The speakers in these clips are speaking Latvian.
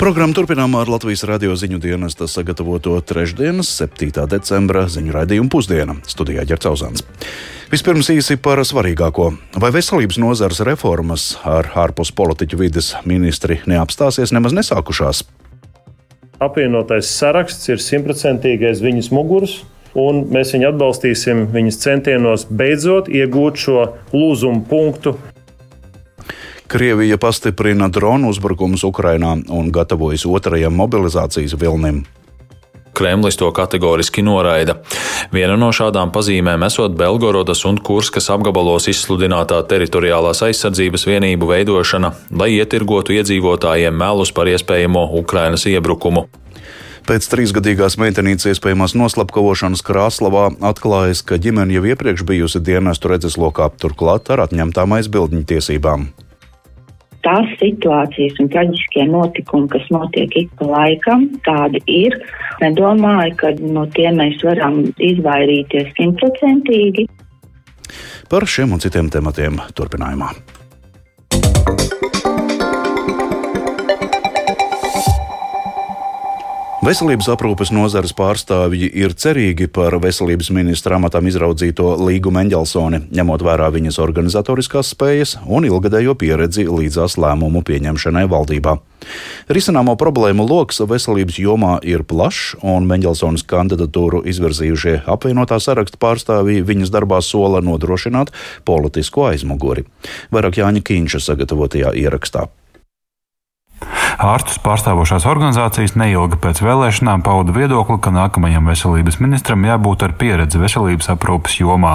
Programmu turpinām ar Latvijas radio ziņu dienesta sagatavoto trešdienas, 7. decembra ziņu raidījumu pusdienu studijā Ģercauzāns. Vispirms īsi par svarīgāko. Vai veselības nozares reformas ar ārpus politiķu vides ministri neapstāsies nemaz nesākušās? Apvienotais saraksts ir simtprocentīgais viņas muguras, un mēs viņu atbalstīsim viņas centienos beidzot iegūt šo lūzumu punktu Krievija pastiprina dronu uzbrukumus Ukrainā un gatavojas otrajam mobilizācijas vilnim. Kremlis to kategoriski noraida. Viena no šādām pazīmēm esot Belgorodas un Kurskas apgabalos izsludinātā teritoriālās aizsardzības vienību veidošana, lai ietirgotu iedzīvotājiem melus par iespējamo Ukrainas iebrukumu. Pēc trīsgadīgās meitenītes iespējamās noslapkavošanas Krāslavā atklājas, ka ģimene jau iepriekš bijusi dienestu redzeslokā, turklāt ar atņemtām aizbildņu tiesībām tās situācijas un traģiskie notikumi, kas notiek ik pa laikam, tādi ir. Nedomāju, ka no tiem mēs varam izvairīties simtprocentīgi. Par šiem un citiem tematiem turpinājumā. Veselības aprūpes nozares pārstāvji ir cerīgi par veselības ministra amatam izraudzīto Līgu Mendelsoni, ņemot vērā viņas organizatoriskās spējas un ilgadējo pieredzi līdzās lēmumu pieņemšanai valdībā. Risināmo problēmu lokus veselības jomā ir plašs, un Mendelsonas kandidatūru izvirzījušie apvienotā saraksta pārstāvji viņas darbā sola nodrošināt politisko aizmuguri. Vairāk Jāņa Kīņša sagatavotajā ierakstā. Ārstus pārstāvošās organizācijas neilgi pēc vēlēšanām pauda viedokli, ka nākamajam veselības ministram jābūt ar pieredzi veselības aprūpas jomā.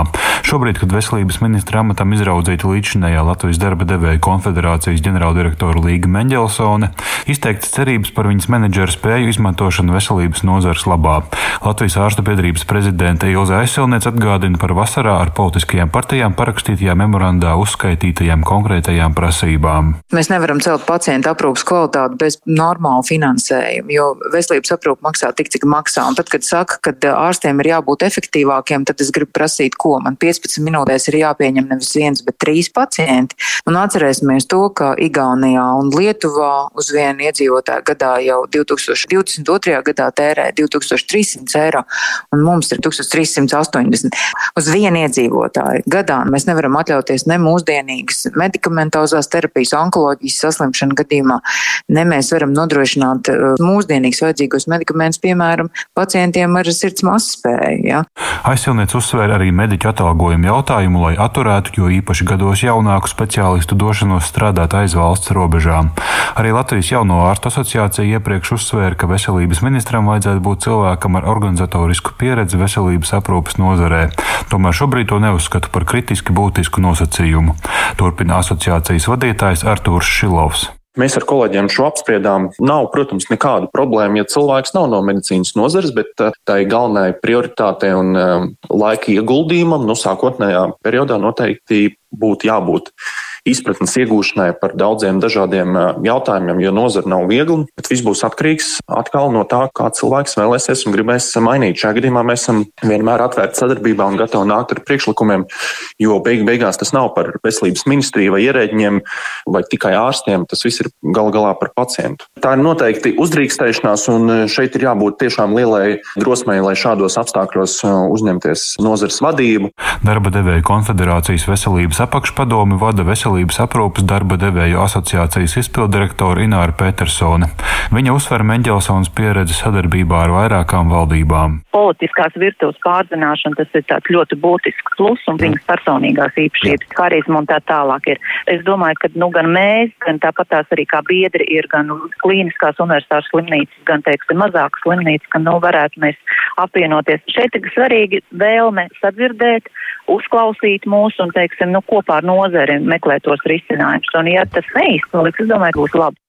Šobrīd, kad veselības ministra amatam izraudzīta līdzinējā Latvijas darba devēja konfederācijas ģenerāldirektora Līga Mendelsone, izteikts cerības par viņas menedžera spēju izmantošanu veselības nozares labā. Latvijas ārstu biedrības prezidente Ilza Aizsilniec atgādina par vasarā ar politiskajām partijām parakstītajā memorandā uzskaitītajām konkrētajām prasībām. Mēs nevaram celt pacientu aprūpas kvalitāti bez normāla finansējuma, jo veselības aprūpe maksā tik, cik maksā. Un tad, kad saka, ka ārstiem ir jābūt efektīvākiem, tad es gribu prasīt, ko man 15 minūtēs ir jāpieņem nevis viens, bet trīs pacienti. Un atcerēsimies to, ka Igaunijā un Lietuvā uz vienu iedzīvotāju gadā jau 2022. gadā tērē 2300 eiro, un mums ir 1380 uz vienu iedzīvotāju gadā. Mēs nevaram atļauties ne mūsdienīgas medikamentozās terapijas, onkoloģijas saslimšanu gadījumā, ne mēs varam nodrošināt uh, mūsdienīgus vajadzīgos medikamentus, piemēram, pacientiem ar sirds mazspēju. Ja. Aizsilniec uzsvēra arī mediķu atalgojumu jautājumu, lai atturētu, jo īpaši gados jaunāku speciālistu došanos strādāt aiz valsts robežām. Arī Latvijas jauno ārstu asociācija iepriekš uzsvēra, ka veselības ministram vajadzētu būt cilvēkam ar organizatorisku pieredzi veselības aprūpas nozarē. Tomēr šobrīd to neuzskatu par kritiski būtisku nosacījumu. Turpina asociācijas vadītājs Artūrs Šilovs. Mēs ar kolēģiem šo apspriedām. Nav, protams, nekāda problēma, ja cilvēks nav no medicīnas nozares, bet uh, tai galvenai prioritātei un um, laika ieguldījumam, nu, sākotnējā periodā noteikti būtu jābūt izpratnes iegūšanai par daudziem dažādiem jautājumiem, jo nozara nav viegla, bet viss būs atkarīgs atkal no tā, kā cilvēks vēlēsies un gribēs mainīt. Šajā gadījumā mēs esam vienmēr atvērti sadarbībā un gatavi nākt ar priekšlikumiem, jo beig beigās tas nav par veselības ministriju vai ierēģiem vai tikai ārstiem, tas viss ir gal galā par pacientu. Tā ir noteikti uzdrīkstēšanās un šeit ir jābūt tiešām lielai drosmei, lai šādos apstākļos uzņemties nozares vadību. Darba devēja konfederācijas veselības apakšpadomi vada veselības veselības aprūpas darba devēju asociācijas izpildirektora Ināra Petersone. Viņa uzsver Mendelsons pieredzi sadarbībā ar vairākām valdībām. Politiskās virtuves pārzināšana tas ir tāds ļoti būtisks plus un viņas personīgās īpašības, harizma un tā tālāk ir. Es domāju, ka nu, gan mēs, gan tāpat tās arī kā biedri ir gan klīniskās universitātes slimnīcas, gan, teiksim, mazākas slimnīcas, ka nu varētu mēs apvienoties. Šeit ir svarīgi vēlme sadzirdēt, uzklausīt mūs un, teiksim, nu, kopā ar nozari meklēt tos risinājumus. Un, ja tas neizpaliks, es domāju, būs labi.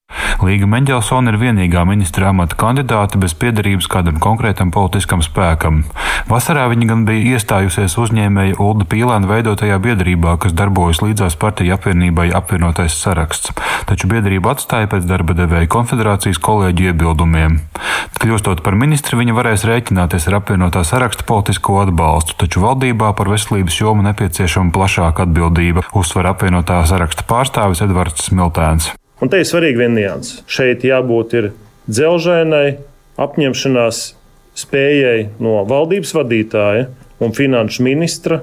Līga Mendelsona ir vienīgā ministra amata kandidāte bez piedarības kādam konkrētam politiskam spēkam. Vasarā viņa gan bija iestājusies uzņēmēja Ulda Pīlāna veidotajā biedrībā, kas darbojas līdzās partiju apvienībai apvienotais saraksts, taču biedrību atstāja pēc darba devēja konfederācijas kolēģi iebildumiem. Kļūstot par ministri, viņa varēs rēķināties ar apvienotā saraksta politisko atbalstu, taču valdībā par veselības jomu nepieciešama plašāka atbildība, uzsver apvienotā saraksta pārstāvis Edvards Smiltēns. Un te ir svarīgi viena nianses. Šeit jābūt dzelžainai apņemšanās spējai no valdības vadītāja un finanšu ministra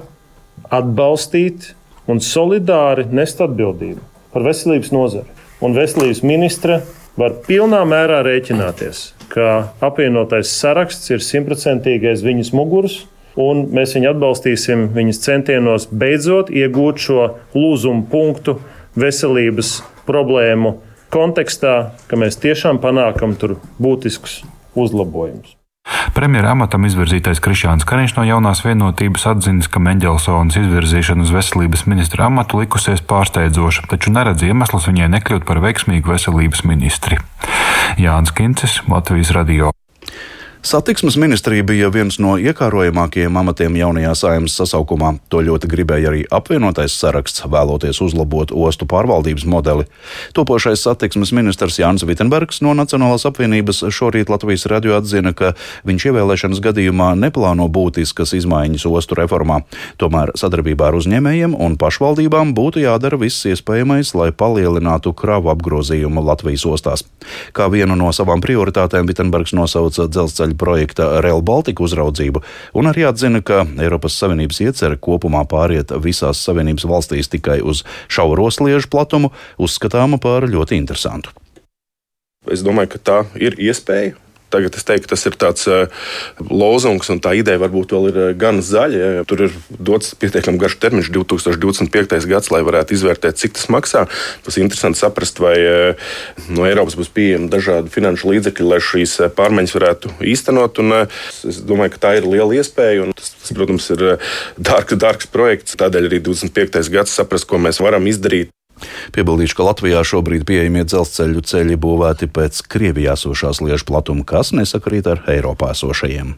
atbalstīt un solidāri nest atbildību par veselības nozari. Un veselības ministra var pilnā mērā rēķināties, ka apvienotais saraksts ir simtprocentīgais viņas muguras, un mēs viņu atbalstīsim viņas centienos beidzot iegūt šo lūzumu punktu veselības problēmu kontekstā, ka mēs tiešām panākam tur būtiskus uzlabojumus. Premjera amatam izvirzītais Krišāns Kariņš no jaunās vienotības atzīst, ka Mendelsons izvirzīšana uz veselības ministra amatu likusies pārsteidzoša, taču neredz iemeslus viņai nekļūt par veiksmīgu veselības ministri. Jānis Kincis, Latvijas radio. Satiksmes ministrija bija viens no iekārojamākajiem amatiem jaunajā saimnes sasaukumā. To ļoti gribēja arī apvienotais saraksts, vēloties uzlabot ostu pārvaldības modeli. Topošais satiksmes ministrs Jānis Vitsenbergs no Nacionālās apvienības šorīt Latvijas radio atzina, ka viņš ievēlēšanas gadījumā neplāno būtiskas izmaiņas ostu reformā. Tomēr sadarbībā ar uzņēmējiem un pašvaldībām būtu jādara viss iespējamais, lai palielinātu kravu apgrozījumu Latvijas ostās. Kā vienu no savām prioritātēm Vitsenbergs nosauca dzelzceļa dzelzceļa projekta Rail Baltica uzraudzību, un arī atzina, ka Eiropas Savienības iecerē kopumā pāriet visās Savienības valstīs tikai uz šauro sliežu platumu, uzskatāma par ļoti interesantu. Es domāju, ka tā ir iespēja. Tagad es teiktu, tas ir tāds uh, lozungs, un tā ideja varbūt vēl ir uh, gan zaļa. Ja, tur ir dots pietiekami garš termiņš, 2025. gads, lai varētu izvērtēt, cik tas maksā. Ir interesanti saprast, vai uh, no Eiropas būs pieejami dažādi finanšu līdzekļi, lai šīs pārmaiņas varētu īstenot. Un, es domāju, ka tā ir liela iespēja, tas, tas protams, ir dārgs, dārgs projekts. Tādēļ arī 25. gads saprast, ko mēs varam izdarīt. Piebildīšu, ka Latvijā šobrīd pieejamie dzelzceļu ceļi būvēti pēc Krievijā esošās liežu platuma, kas nesakrīt ar Eiropā esošajiem.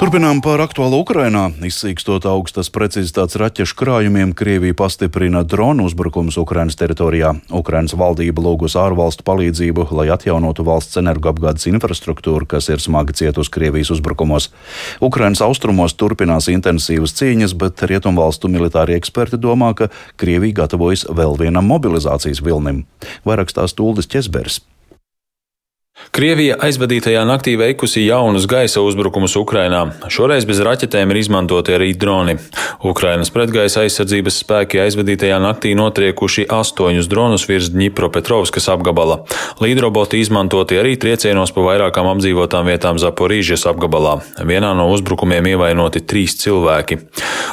Turpinām par aktuālu Ukrainā. Izsīkstot augstas precizitātes raķešu krājumiem, Krievija pastiprina dronu uzbrukumus Ukrainas teritorijā. Ukrainas valdība lūgus ārvalstu palīdzību, lai atjaunotu valsts energoapgādes infrastruktūru, kas ir smagi cietusi Krievijas uzbrukumos. Ukrainas austrumos turpinās intensīvas cīņas, bet rietumvalstu militārie eksperti domā, ka Krievija gatavojas vēl vienam mobilizācijas vilnim. Vairāk stāsta Uldis Česbergs. Krievija aizvadītajā naktī veikusi jaunus gaisa uzbrukumus Ukrainā. Šoreiz bez raķetēm ir izmantoti arī droni. Ukrainas pretgaisa aizsardzības spēki aizvadītajā naktī notriekuši astoņus dronus virs Dņipropetrovskas apgabala. Līdroboti izmantoti arī triecienos pa vairākām apdzīvotām vietām Zaporīžas apgabalā. Vienā no uzbrukumiem ievainoti trīs cilvēki.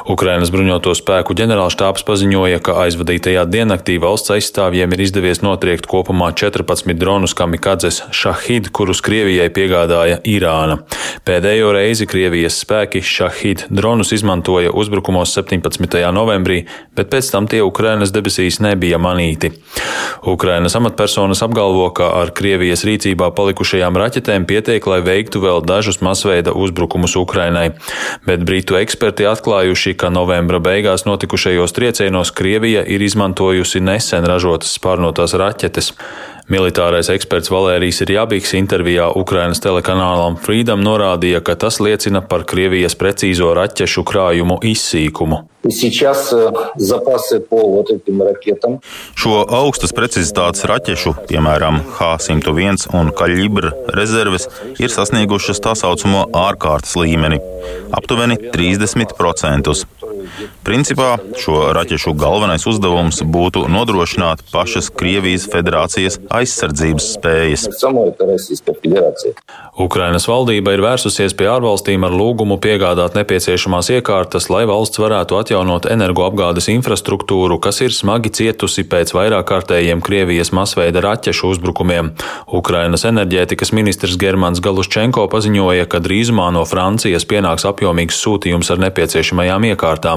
Ukrainas bruņoto spēku ģenerālštāps paziņoja, ka aizvadītajā diennaktī valsts aizstāvjiem ir izdevies notriekt kopumā 14 dronus kamikadzes šah Šahid, kurus Krievijai piegādāja Irāna. Pēdējo reizi Krievijas spēki Šahid dronus izmantoja uzbrukumos 17. novembrī, bet pēc tam tie Ukrainas debesīs nebija manīti. Ukrainas amatpersonas apgalvo, ka ar Krievijas rīcībā palikušajām raķetēm pietiek, lai veiktu vēl dažus masveida uzbrukumus Ukrainai, bet britu eksperti atklājuši, ka novembra beigās notikušajos triecienos Krievija ir izmantojusi nesen ražotas spārnotās raķetes. Militārais eksperts Valērijas Rjabīks intervijā Ukrainas telekanālam Freedom norādīja, ka tas liecina par Krievijas precīzo raķešu krājumu izsīkumu. Šo augstas precizitātes raķešu, piemēram, H-101 un Kaļibra rezerves, ir sasniegušas tā saucamo ārkārtas līmeni - aptuveni 30%. Principā šo raķešu galvenais uzdevums būtu nodrošināt pašas Krievijas federācijas aizsardzības spējas. Ukrainas valdība ir vērsusies pie ārvalstīm ar lūgumu piegādāt nepieciešamās iekārtas, lai valsts varētu atjaunot energoapgādes infrastruktūru, kas ir smagi cietusi pēc vairāk kārtējiem Krievijas masveida raķešu uzbrukumiem. Ukrainas enerģētikas ministrs Germans Galuščenko paziņoja, ka drīzumā no Francijas pienāks apjomīgs sūtījums ar nepieciešamajām iekārtām.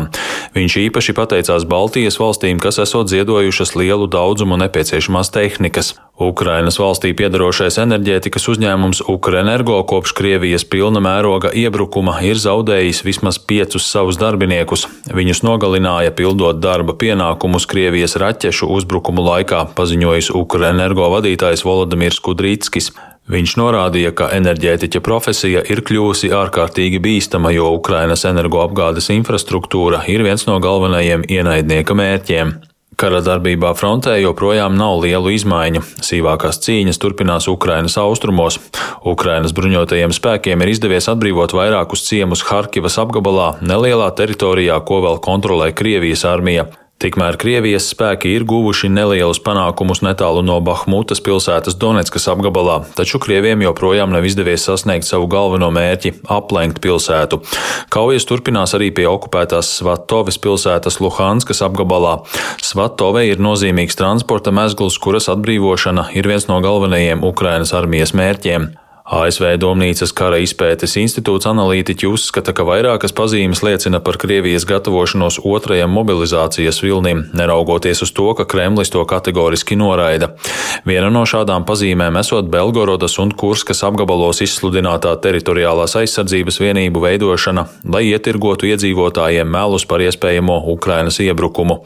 Viņš īpaši pateicās Baltijas valstīm, kas esot ziedojušas lielu daudzumu nepieciešamās tehnikas. Ukrainas valstī piedarošais enerģētikas uzņēmums Ukrenergo kopš Krievijas pilna mēroga iebrukuma ir zaudējis vismaz piecus savus darbiniekus. Viņus nogalināja pildot darba pienākumus Krievijas raķešu uzbrukumu laikā, paziņojis Ukrenergo vadītājs Volodimirs Kudrītskis. Viņš norādīja, ka enerģētiķa profesija ir kļuvusi ārkārtīgi bīstama, jo Ukrainas energoapgādes infrastruktūra ir viens no galvenajiem ienaidnieka mērķiem. Kara darbībā frontē joprojām nav lielu izmaiņu. Sīvākās cīņas turpinās Ukrainas austrumos. Ukrainas bruņotajiem spēkiem ir izdevies atbrīvot vairākus ciemus Harkivas apgabalā, nelielā teritorijā, ko vēl kontrolē Krievijas armija. Tikmēr Krievijas spēki ir guvuši nelielus panākumus netālu no Bahmutas pilsētas Donetskas apgabalā, taču Krieviem joprojām nav izdevies sasniegt savu galveno mērķi - aplenkt pilsētu. Kaujas turpinās arī pie okupētās Svatoves pilsētas Luhanskas apgabalā. Svatove ir nozīmīgs transporta mezgls, kuras atbrīvošana ir viens no galvenajiem Ukrainas armijas mērķiem. ASV Domnīcas kara izpētes institūts analītiķi uzskata, ka vairākas pazīmes liecina par Krievijas gatavošanos otrajam mobilizācijas vilnim, neraugoties uz to, ka Kremlis to kategoriski noraida. Viena no šādām pazīmēm esot Belgorodas un Kurskas apgabalos izsludinātā teritoriālās aizsardzības vienību veidošana, lai ietirgotu iedzīvotājiem melus par iespējamo Ukrainas iebrukumu.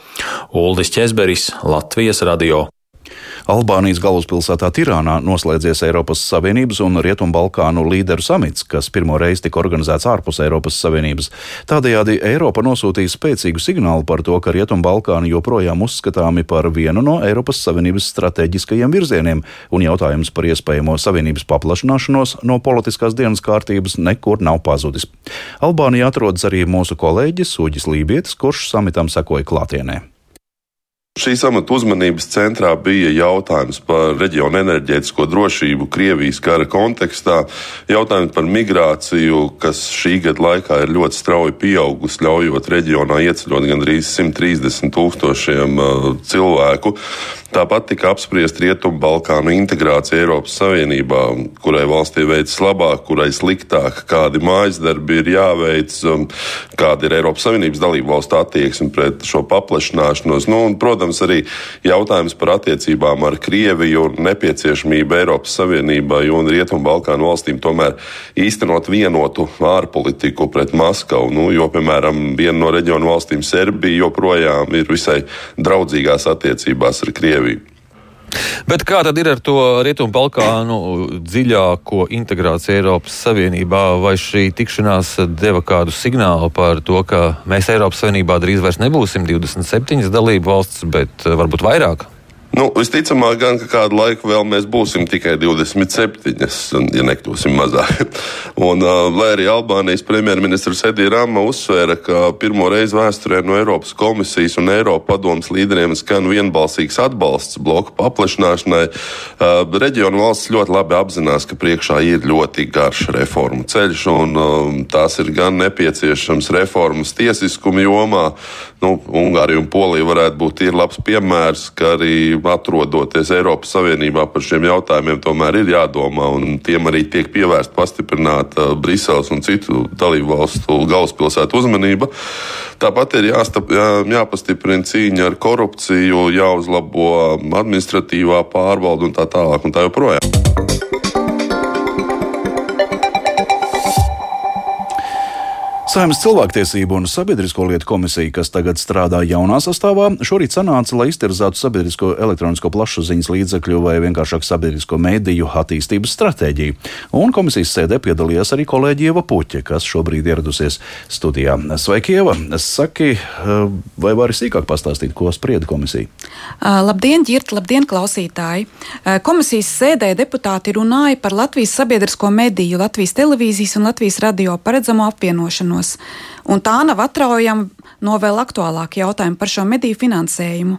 Uldis Česberis, Latvijas radio. Albānijas galvaspilsētā Tirānā noslēdzies Eiropas Savienības un Rietumbalkānu līderu samits, kas pirmo reizi tika organizēts ārpus Eiropas Savienības. Tādējādi Eiropa nosūtīja spēcīgu signālu par to, ka Rietumbalkāni joprojām uzskatāmi par vienu no Eiropas Savienības strateģiskajiem virzieniem, un jautājums par iespējamo Savienības paplašināšanos no politiskās dienas kārtības nekur nav pazudis. Albānijā atrodas arī mūsu kolēģis Uģis Lībietis, kurš samitam sekoja klātienē. Šī samata uzmanības centrā bija jautājums par reģionu enerģētisko drošību Krievijas kara kontekstā, jautājums par migrāciju, kas šī gada laikā ir ļoti strauji pieaugusi, ļaujot reģionā ieceļot gandrīz 130 tūkstošiem uh, cilvēku. Tāpat tika apspriest Rietumu Balkānu integrācija Eiropas Savienībā, kurai valstī veicas labāk, kurai sliktāk, kādi mājas darbi ir jāveic, um, kāda ir Eiropas Savienības dalību valstu attieksme pret šo paplašināšanos. Nu, un, protams, arī jautājums par attiecībām ar Krieviju un nepieciešamību Eiropas Savienībai un Rietumu Balkānu valstīm tomēr īstenot vienotu ārpolitiku pret Maskavu. Nu, jo, piemēram, viena no reģionu valstīm, Serbija, joprojām ir visai draudzīgās attiecībās ar Krieviju. Bet kā tad ir ar to Rietumu-Balkānu dziļāko integrāciju Eiropas Savienībā? Vai šī tikšanās deva kādu signālu par to, ka mēs Eiropas Savienībā drīz vairs nebūsim 27 dalību valsts, bet varbūt vairāk? Nu, visticamāk, gan kādu laiku vēl mēs būsim tikai 27, ja nekļūsim mazāk. un, uh, lai arī Albānijas premjerministrs Edija Rama uzsvēra, ka pirmo reizi vēsturē no Eiropas komisijas un Eiropas padomas līderiem skan vienbalsīgs atbalsts bloku paplašināšanai, uh, reģionu valsts ļoti labi apzinās, ka priekšā ir ļoti garš reformu ceļš, un uh, tās ir gan nepieciešams reformas tiesiskuma jomā. Nu, Ungārija un Polija varētu būt labs piemērs, ka arī atrodoties Eiropas Savienībā par šiem jautājumiem, tomēr ir jādomā, un tiem arī tiek pievērsta pastiprināta Briseles un citu dalību valstu galvaspilsētu uzmanība. Tāpat ir jāstap, jā, jāpastiprina cīņa ar korupciju, jāuzlabo administratīvā pārvalde un tā tālāk un tā joprojām. Saimnes cilvēktiesību un sabiedrisko lietu komisija, kas tagad strādā jaunā sastāvā, šorīt sanāca, lai izterzētu sabiedrisko elektronisko plašsaziņas līdzekļu vai vienkāršāk sabiedrisko mediju attīstības stratēģiju. Un komisijas sēdē piedalījās arī kolēģi Ieva Puķe, kas šobrīd ieradusies studijā. Sveiki, Ieva! Saki, vai vari sīkāk pastāstīt, ko sprieda komisija? Labdien, Girta! Labdien, klausītāji! Komisijas sēdē deputāti runāja par Latvijas sabiedrisko mediju, Latvijas televīzijas un Latvijas radio paredzamo apvienošanos jautājumos, un tā nav atraujama no vēl aktuālāka jautājuma par šo mediju finansējumu.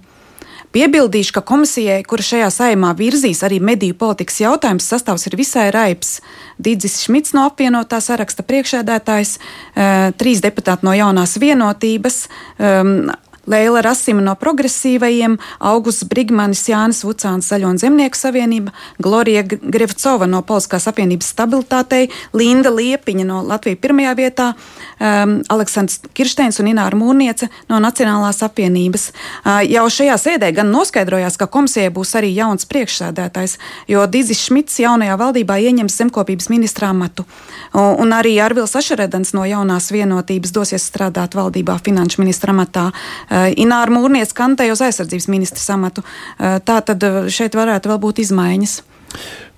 Piebildīšu, ka komisijai, kura šajā saimā virzīs arī mediju politikas jautājumus, sastāvs ir visai raips. Dīdzis Šmits no apvienotā saraksta priekšēdētājs, eh, trīs deputāti no jaunās vienotības, um, Leila Rasima no progresīvajiem, Augusts Brigmanis, Jānis Vucāns, Zaļo un Zemnieku savienība, Glorija Grevcova no Polskās apvienības stabilitātei, Linda Liepiņa no Latvijas pirmajā vietā, um, Aleksandrs Kirsteins un Ināra Mūrniece no Nacionālās apvienības. Uh, jau šajā sēdē gan noskaidrojās, ka komisijai būs arī jauns priekšsēdētājs, jo Dizis Šmits jaunajā valdībā ieņems zemkopības ministrā amatu. Un, un arī Arvils Ašeredans no jaunās vienotības dosies strādāt valdībā finanšu ministra amatā. Uh, Ināra Mūrniece kantēja uz aizsardzības ministra amatu. Uh, tā tad uh, šeit varētu vēl būt izmaiņas.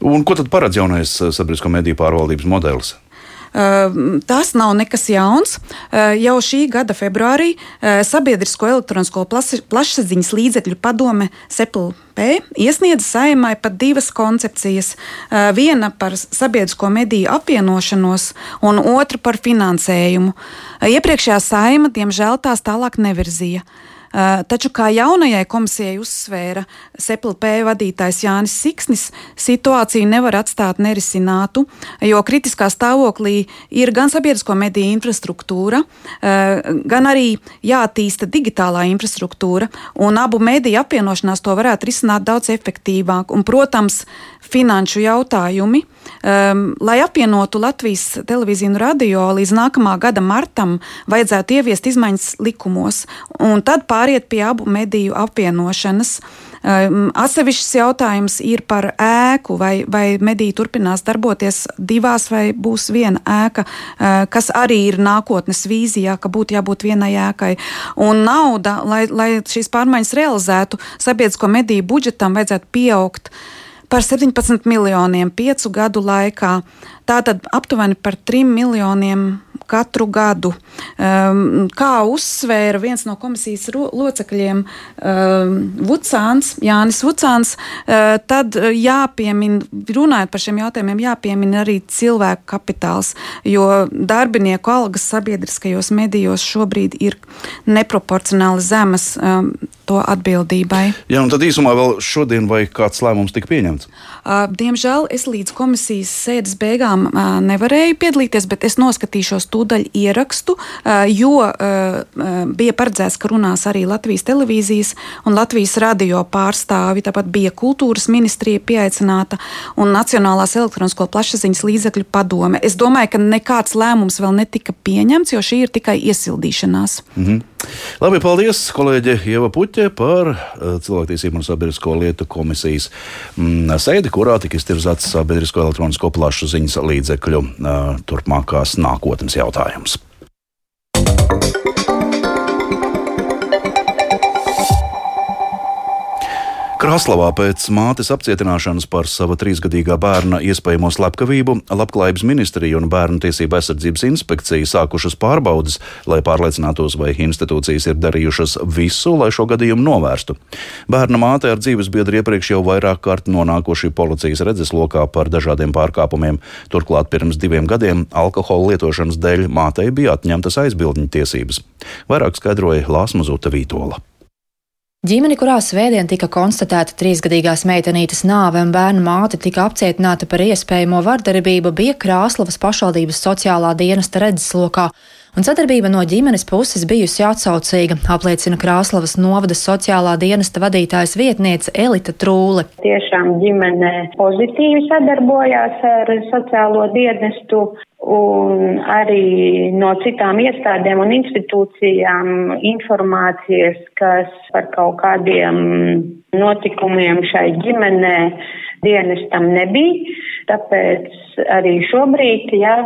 Un ko tad paredz jaunais sabiedrisko mediju pārvaldības modelis? Tas nav nekas jauns. Jau šī gada februārī Sabiedrisko elektronisko plašsaziņas līdzekļu padome SEPLP iesniedza saimai pat divas koncepcijas. Viena par sabiedrisko mediju apvienošanos, un otra par finansējumu. Iepriekšējā saima, diemžēl, tās tālāk nevirzīja. Eh, taču, kā jaunajai komisijai uzsvēra SEPLP vadītājs Jānis Siksnis, situāciju nevar atstāt nerisinātu, jo kritiskā stāvoklī ir gan sabiedrisko mediju infrastruktūra, eh, gan arī jāattīsta digitālā infrastruktūra, un abu mediju apvienošanās to varētu risināt daudz efektīvāk. Un, protams, finanšu jautājumi. Um, lai apvienotu Latvijas televīziju un radio līdz nākamā gada martam, vajadzētu ieviest izmaiņas likumos, un tad pāriet pie abu mediju apvienošanas. Um, atsevišķs jautājums ir par ēku, vai, vai mediji turpinās darboties divās, vai būs viena ēka, uh, kas arī ir nākotnes vīzijā, ka būtu jābūt vienai ēkai. Un nauda, lai, lai šīs pārmaiņas realizētu, sabiedrisko mediju budžetam vajadzētu pieaugt uh, par 17 miljoniem piecu gadu laikā. Tātad aptuveni par 3 miljoniem katru gadu. Um, kā uzsvēra viens no komisijas locekļiem, um, Vucāns, Jānis Vucāns, uh, tad jāpiemina, runājot par šiem jautājumiem, jāpiemina arī cilvēku kapitāls, jo darbinieku algas sabiedriskajos medijos šobrīd ir neproporcionāli zemas um, to atbildībai. Jā, un tad īsumā vēl šodien vai kāds lēmums tika pieņemts? Uh, diemžēl es līdz komisijas sēdes beigām uh, nevarēju piedalīties, bet es noskatīšos tūdaļ ierakstu, jo bija paredzēts, ka runās arī Latvijas televīzijas un Latvijas radio pārstāvi. Tāpat bija kultūras ministrija pieaicināta un Nacionālās elektronisko plašsaziņas līdzekļu padome. Es domāju, ka nekāds lēmums vēl netika pieņemts, jo šī ir tikai iesildīšanās. -hmm. Labi, paldies, kolēģe Ieva Puķe par cilvēktiesību un sabiedrisko lietu komisijas mm, sēdi kurā tika iztirzāts sabiedrisko elektronisko plašu ziņas līdzekļu turpmākās nākotnes jautājums. Kraslavā pēc mātes apcietināšanas par sava trīsgadīgā bērna iespējamo slepkavību Labklājības ministrija un Bērnu tiesība aizsardzības inspekcija sākušas pārbaudas, lai pārliecinātos, vai institūcijas ir darījušas visu, lai šo gadījumu novērstu. Bērna māte ar dzīves biedru iepriekš jau vairāk kārt nonākuši policijas redzeslokā par dažādiem pārkāpumiem. Turklāt pirms diviem gadiem alkohola lietošanas dēļ mātei bija atņemtas aizbildņu tiesības. Vairāk skaidroja Lāsma Zuta Vītola. Ģimene, kurā svētdien tika konstatēta trīsgadīgās meitenītes nāve un bērnu māte tika apcietināta par iespējamo vardarbību, bija Krāslavas pašvaldības sociālā dienesta redzeslokā. Un sadarbība no ģimenes puses bijusi atsaucīga, apliecina Krāslavas novada sociālā dienesta vadītājas vietniece Elita Trūle. Tiešām ģimene pozitīvi sadarbojās ar sociālo dienestu un arī no citām iestādēm un institūcijām informācijas, kas par kaut kādiem notikumiem šai ģimenē dienestam nebija. Tāpēc arī šobrīd, jā,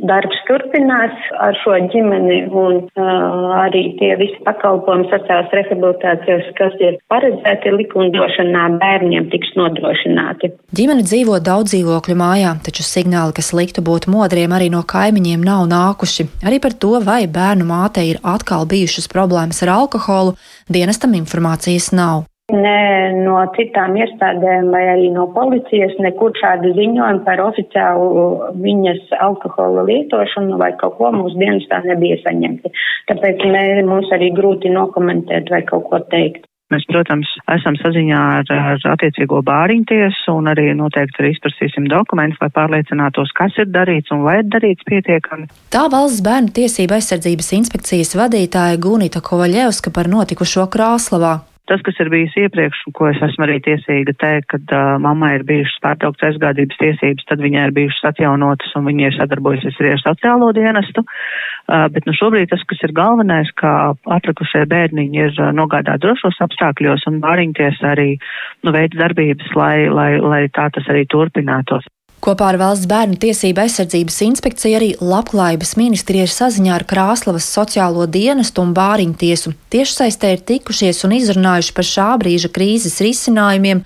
darbs turpinās ar šo ģimeni un uh, arī tie visi pakalpojumi sociālās rehabilitācijas, kas ir paredzēti likumdošanā, bērniem tiks nodrošināti. Ģimene dzīvo daudz dzīvokļu mājā, taču signāli, kas liktu būt modriem, arī no kaimiņiem nav nākuši. Arī par to, vai bērnu mātei ir atkal bijušas problēmas ar alkoholu, dienestam informācijas nav. Ne no citām iestādēm vai arī no policijas nekur šādu ziņojumu par oficiālu viņas alkohola lietošanu vai kaut ko mūsu dienestā nebija saņemti. Tāpēc mē, mums arī grūti nokomentēt vai kaut ko teikt. Mēs, protams, esam saziņā ar, ar attiecīgo bāriņtiesu un arī noteikti arī izprasīsim dokumentus, lai pārliecinātos, kas ir darīts un vai ir darīts pietiekami. Tā valsts bērnu tiesība aizsardzības inspekcijas vadītāja Gunita Kovaļevska par notikušo Krāslavā. Tas, kas ir bijis iepriekš, un ko es esmu arī tiesīga teikt, kad uh, mammai ir bijušas pārtrauktas aizgādības tiesības, tad viņai ir bijušas atjaunotas un viņa ir sadarbojusies arī ar sociālo dienestu. Uh, bet nu šobrīd tas, kas ir galvenais, ka atlikušie bērniņi ir uh, nogādāti drošos apstākļos un bāriņties arī nu, veids darbības, lai, lai, lai tā tas arī turpinātos. Kopā ar Valsts bērnu tiesību aizsardzības inspekciju arī Labklājības ministrija ir saziņā ar Krāslavas sociālo dienestu un bāriņtiesu. Tiešsaistē ir tikušies un izrunājuši par šā brīža krīzes risinājumiem,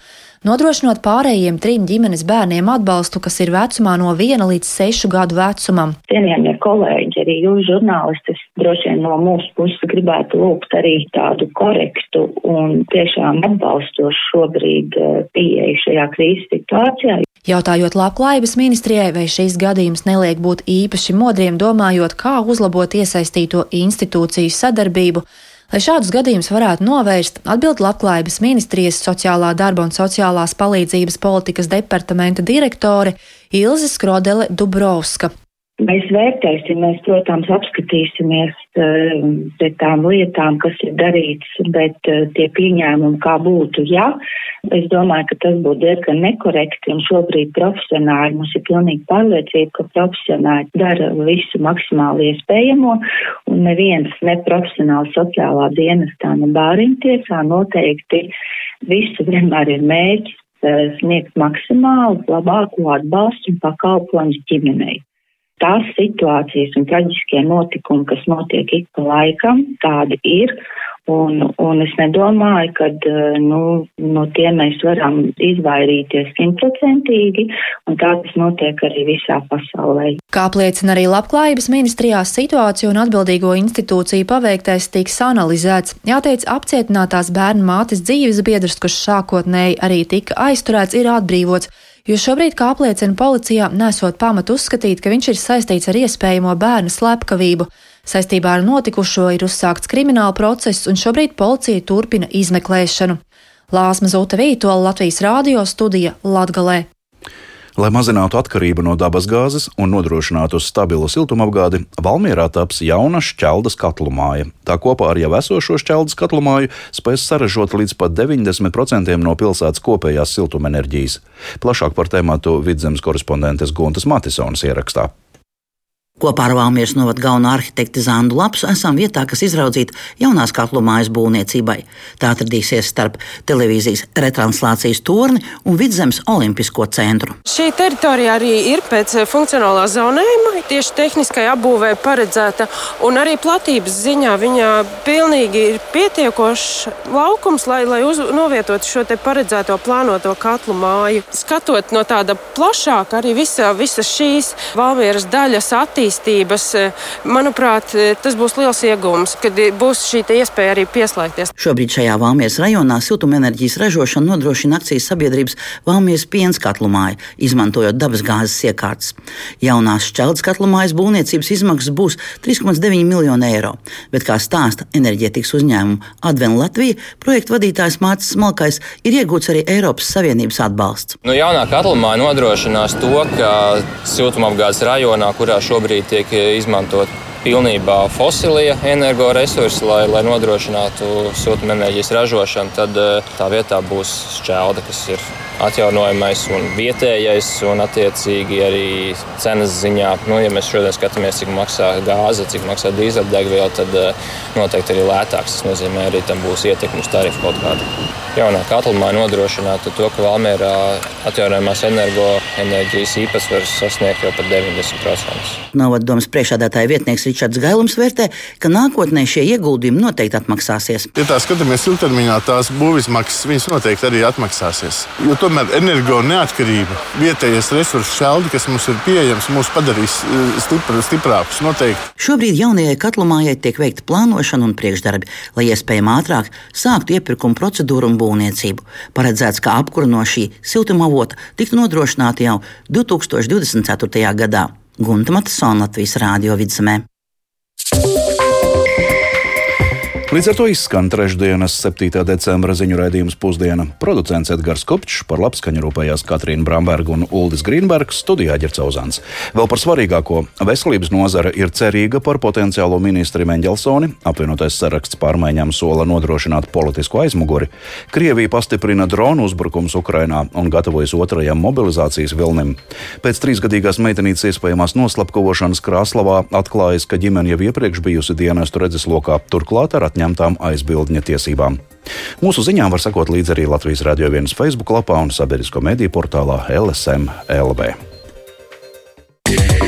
nodrošinot pārējiem trim ģimenes bērniem atbalstu, kas ir vecumā no 1 līdz 6 gadu vecumam. Cienījamie kolēģi, arī jūs žurnālistis droši vien no mūsu puses gribētu lūgt arī tādu korektu un tiešām atbalstošu šobrīd eh, pieeju šajā krīzes situācijā. Jautājot labklājības ministrijai, vai šīs gadījums neliek būt īpaši modriem, domājot, kā uzlabot iesaistīto institūciju sadarbību, Lai šādus gadījumus varētu novērst, atbild Labklājības ministrijas sociālā darba un sociālās palīdzības politikas departamenta direktore Ilze Skrodele Dubrovska. Mēs vērtēsim, mēs, protams, apskatīsimies uh, pret tām lietām, kas ir darīts, bet uh, tie pieņēmumi, kā būtu, ja, es domāju, ka tas būtu diezgan nekorekti, un šobrīd profesionāļi, mums ir pilnīgi pārliecība, ka profesionāļi dara visu maksimāli iespējamo, un neviens neprofesionāli sociālā dienestā, ne bāriņtiesā noteikti visu vienmēr ir mērķis uh, sniegt maksimāli labāko atbalstu un pakalpojumus ģimenei tās situācijas un traģiskie notikumi, kas notiek ik pa laikam, tādi ir. Un, un es nedomāju, ka eh, nu, no tiem mēs varam izvairīties simtprocentīgi, un tā tas notiek arī visā pasaulē. Kā apliecina arī Labklājības ministrijā, situāciju un atbildīgo institūciju paveiktais tiks analizēts. Jāteic, apcietinātās bērnu mātes dzīves biedrs, kurš sākotnēji arī tika aizturēts, ir atbrīvots jo šobrīd, kā apliecina policijā, nesot pamatu uzskatīt, ka viņš ir saistīts ar iespējamo bērnu slepkavību. Saistībā ar notikušo ir uzsākts krimināla process, un šobrīd policija turpina izmeklēšanu. Lāsma Zūta Vītola Latvijas rādio studija Latgalē. Lai mazinātu atkarību no dabasgāzes un nodrošinātu stabilu siltumapgādi, Valmierā taps jauna šķeldas katlu māja. Tā kopā ar jau esošo šķeldas katlu māju spēs saražot līdz pat 90% no pilsētas kopējās siltumenerģijas. Plašāk par tēmatu vidzemes korespondentes Guntas Matisonas ierakstā. Kopā ar Valmieras novada galveno arhitekti Zandu Lapsu esam vietā, kas izraudzīta jaunās katlu mājas būvniecībai. Tā atradīsies starp televīzijas retranslācijas torni un Vidzemes Olimpisko centru. Šī teritorija arī ir pēc funkcionālā zonējuma, tieši tehniskai apbūvē paredzēta, un arī platības ziņā viņa pilnīgi ir pietiekošs laukums, lai, lai uz, novietotu šo te paredzēto plānoto katlu māju. Skatot no tāda plašāka, arī visa, visas šīs Valmieras daļas attīstības attīstības, e, manuprāt, e, tas būs liels iegūms, kad būs šī iespēja arī pieslēgties. Šobrīd šajā Valmijas rajonā siltumenerģijas ražošanu nodrošina akcijas sabiedrības Valmijas piens katlumāja, izmantojot dabasgāzes iekārtas. Jaunās šķeldes katlumājas būvniecības izmaksas būs 3,9 miljoni eiro, bet kā stāsta enerģētikas uzņēmuma Adven Latvija, projekta vadītājs Mārcis Smalkais ir iegūts arī Eiropas Savienības atbalsts. Nu, jaunā katlumāja nodrošinās to, ka siltumapgādes rajonā, kurā šobrīd šobrīd tiek izmantot pilnībā fosilie energoresursi, lai, lai nodrošinātu siltumenerģijas ražošanu, tad eh, tā vietā būs šķelda, kas ir atjaunojamais un vietējais, un attiecīgi arī cenas ziņā. Nu, ja mēs šodien skatāmies, cik maksā gāze, cik maksā dīzeļdegviela, tad eh, noteikti arī lētāks. Tas nozīmē, arī tam būs ietekme uz tarifu kaut kādu. Jaunā katlamāja nodrošinātu to, ka Valmērā atjaunojamās energoenerģijas īpatsvars sasniegt jau pat 90%. Novaddomas priekšādātāja vietnieks Ričards Gailums vērtē, ka nākotnē šie ieguldījumi noteikti atmaksāsies. Ja tā skatāmies ilgtermiņā, tās būvizmaksas noteikti arī atmaksāsies. Jo tomēr energo neatkarība, vietējais resursu šaldi, kas mums ir pieejams, mūs padarīs eh, stipr, stiprākus noteikti. Šobrīd jaunajai katlumājai tiek veikta plānošana un priekšdarbi, lai iespējami ātrāk sāktu iepirkuma procedūru un būvniecību. Paredzēts, ka apkura no šī siltumavota tiktu nodrošināta jau 2024. gadā. Gunta Matsona Latvijas Rādio vidzemē. Līdz ar to izskan trešdienas, 7. decembra ziņu raidījums pusdiena. Producents Edgars Kopčs, par labskaņu rūpējās Katrīna Bramberga un Uldis Grīnbergs, studijā Ģercauzāns. Vēl par svarīgāko - veselības nozara ir cerīga par potenciālo ministri Mendelsoni, apvienotais saraksts pārmaiņām sola nodrošināt politisku aizmuguri, Krievija pastiprina dronu uzbrukums Ukrainā un gatavojas otrajam mobilizācijas vilnim. Pēc trīsgadīgās meitenītes iespējamās noslapkavošanas Krāslavā atklājas, ka ģimene jau iepriekš bijusi dienestu redzeslokā, turklāt ar atņemšanu saņemtām aizbildņa tiesībām. Mūsu ziņām var sekot līdzi arī Latvijas Rādio 1 Facebook lapā un sabiedrisko mediju portālā LSM LV. Yeah.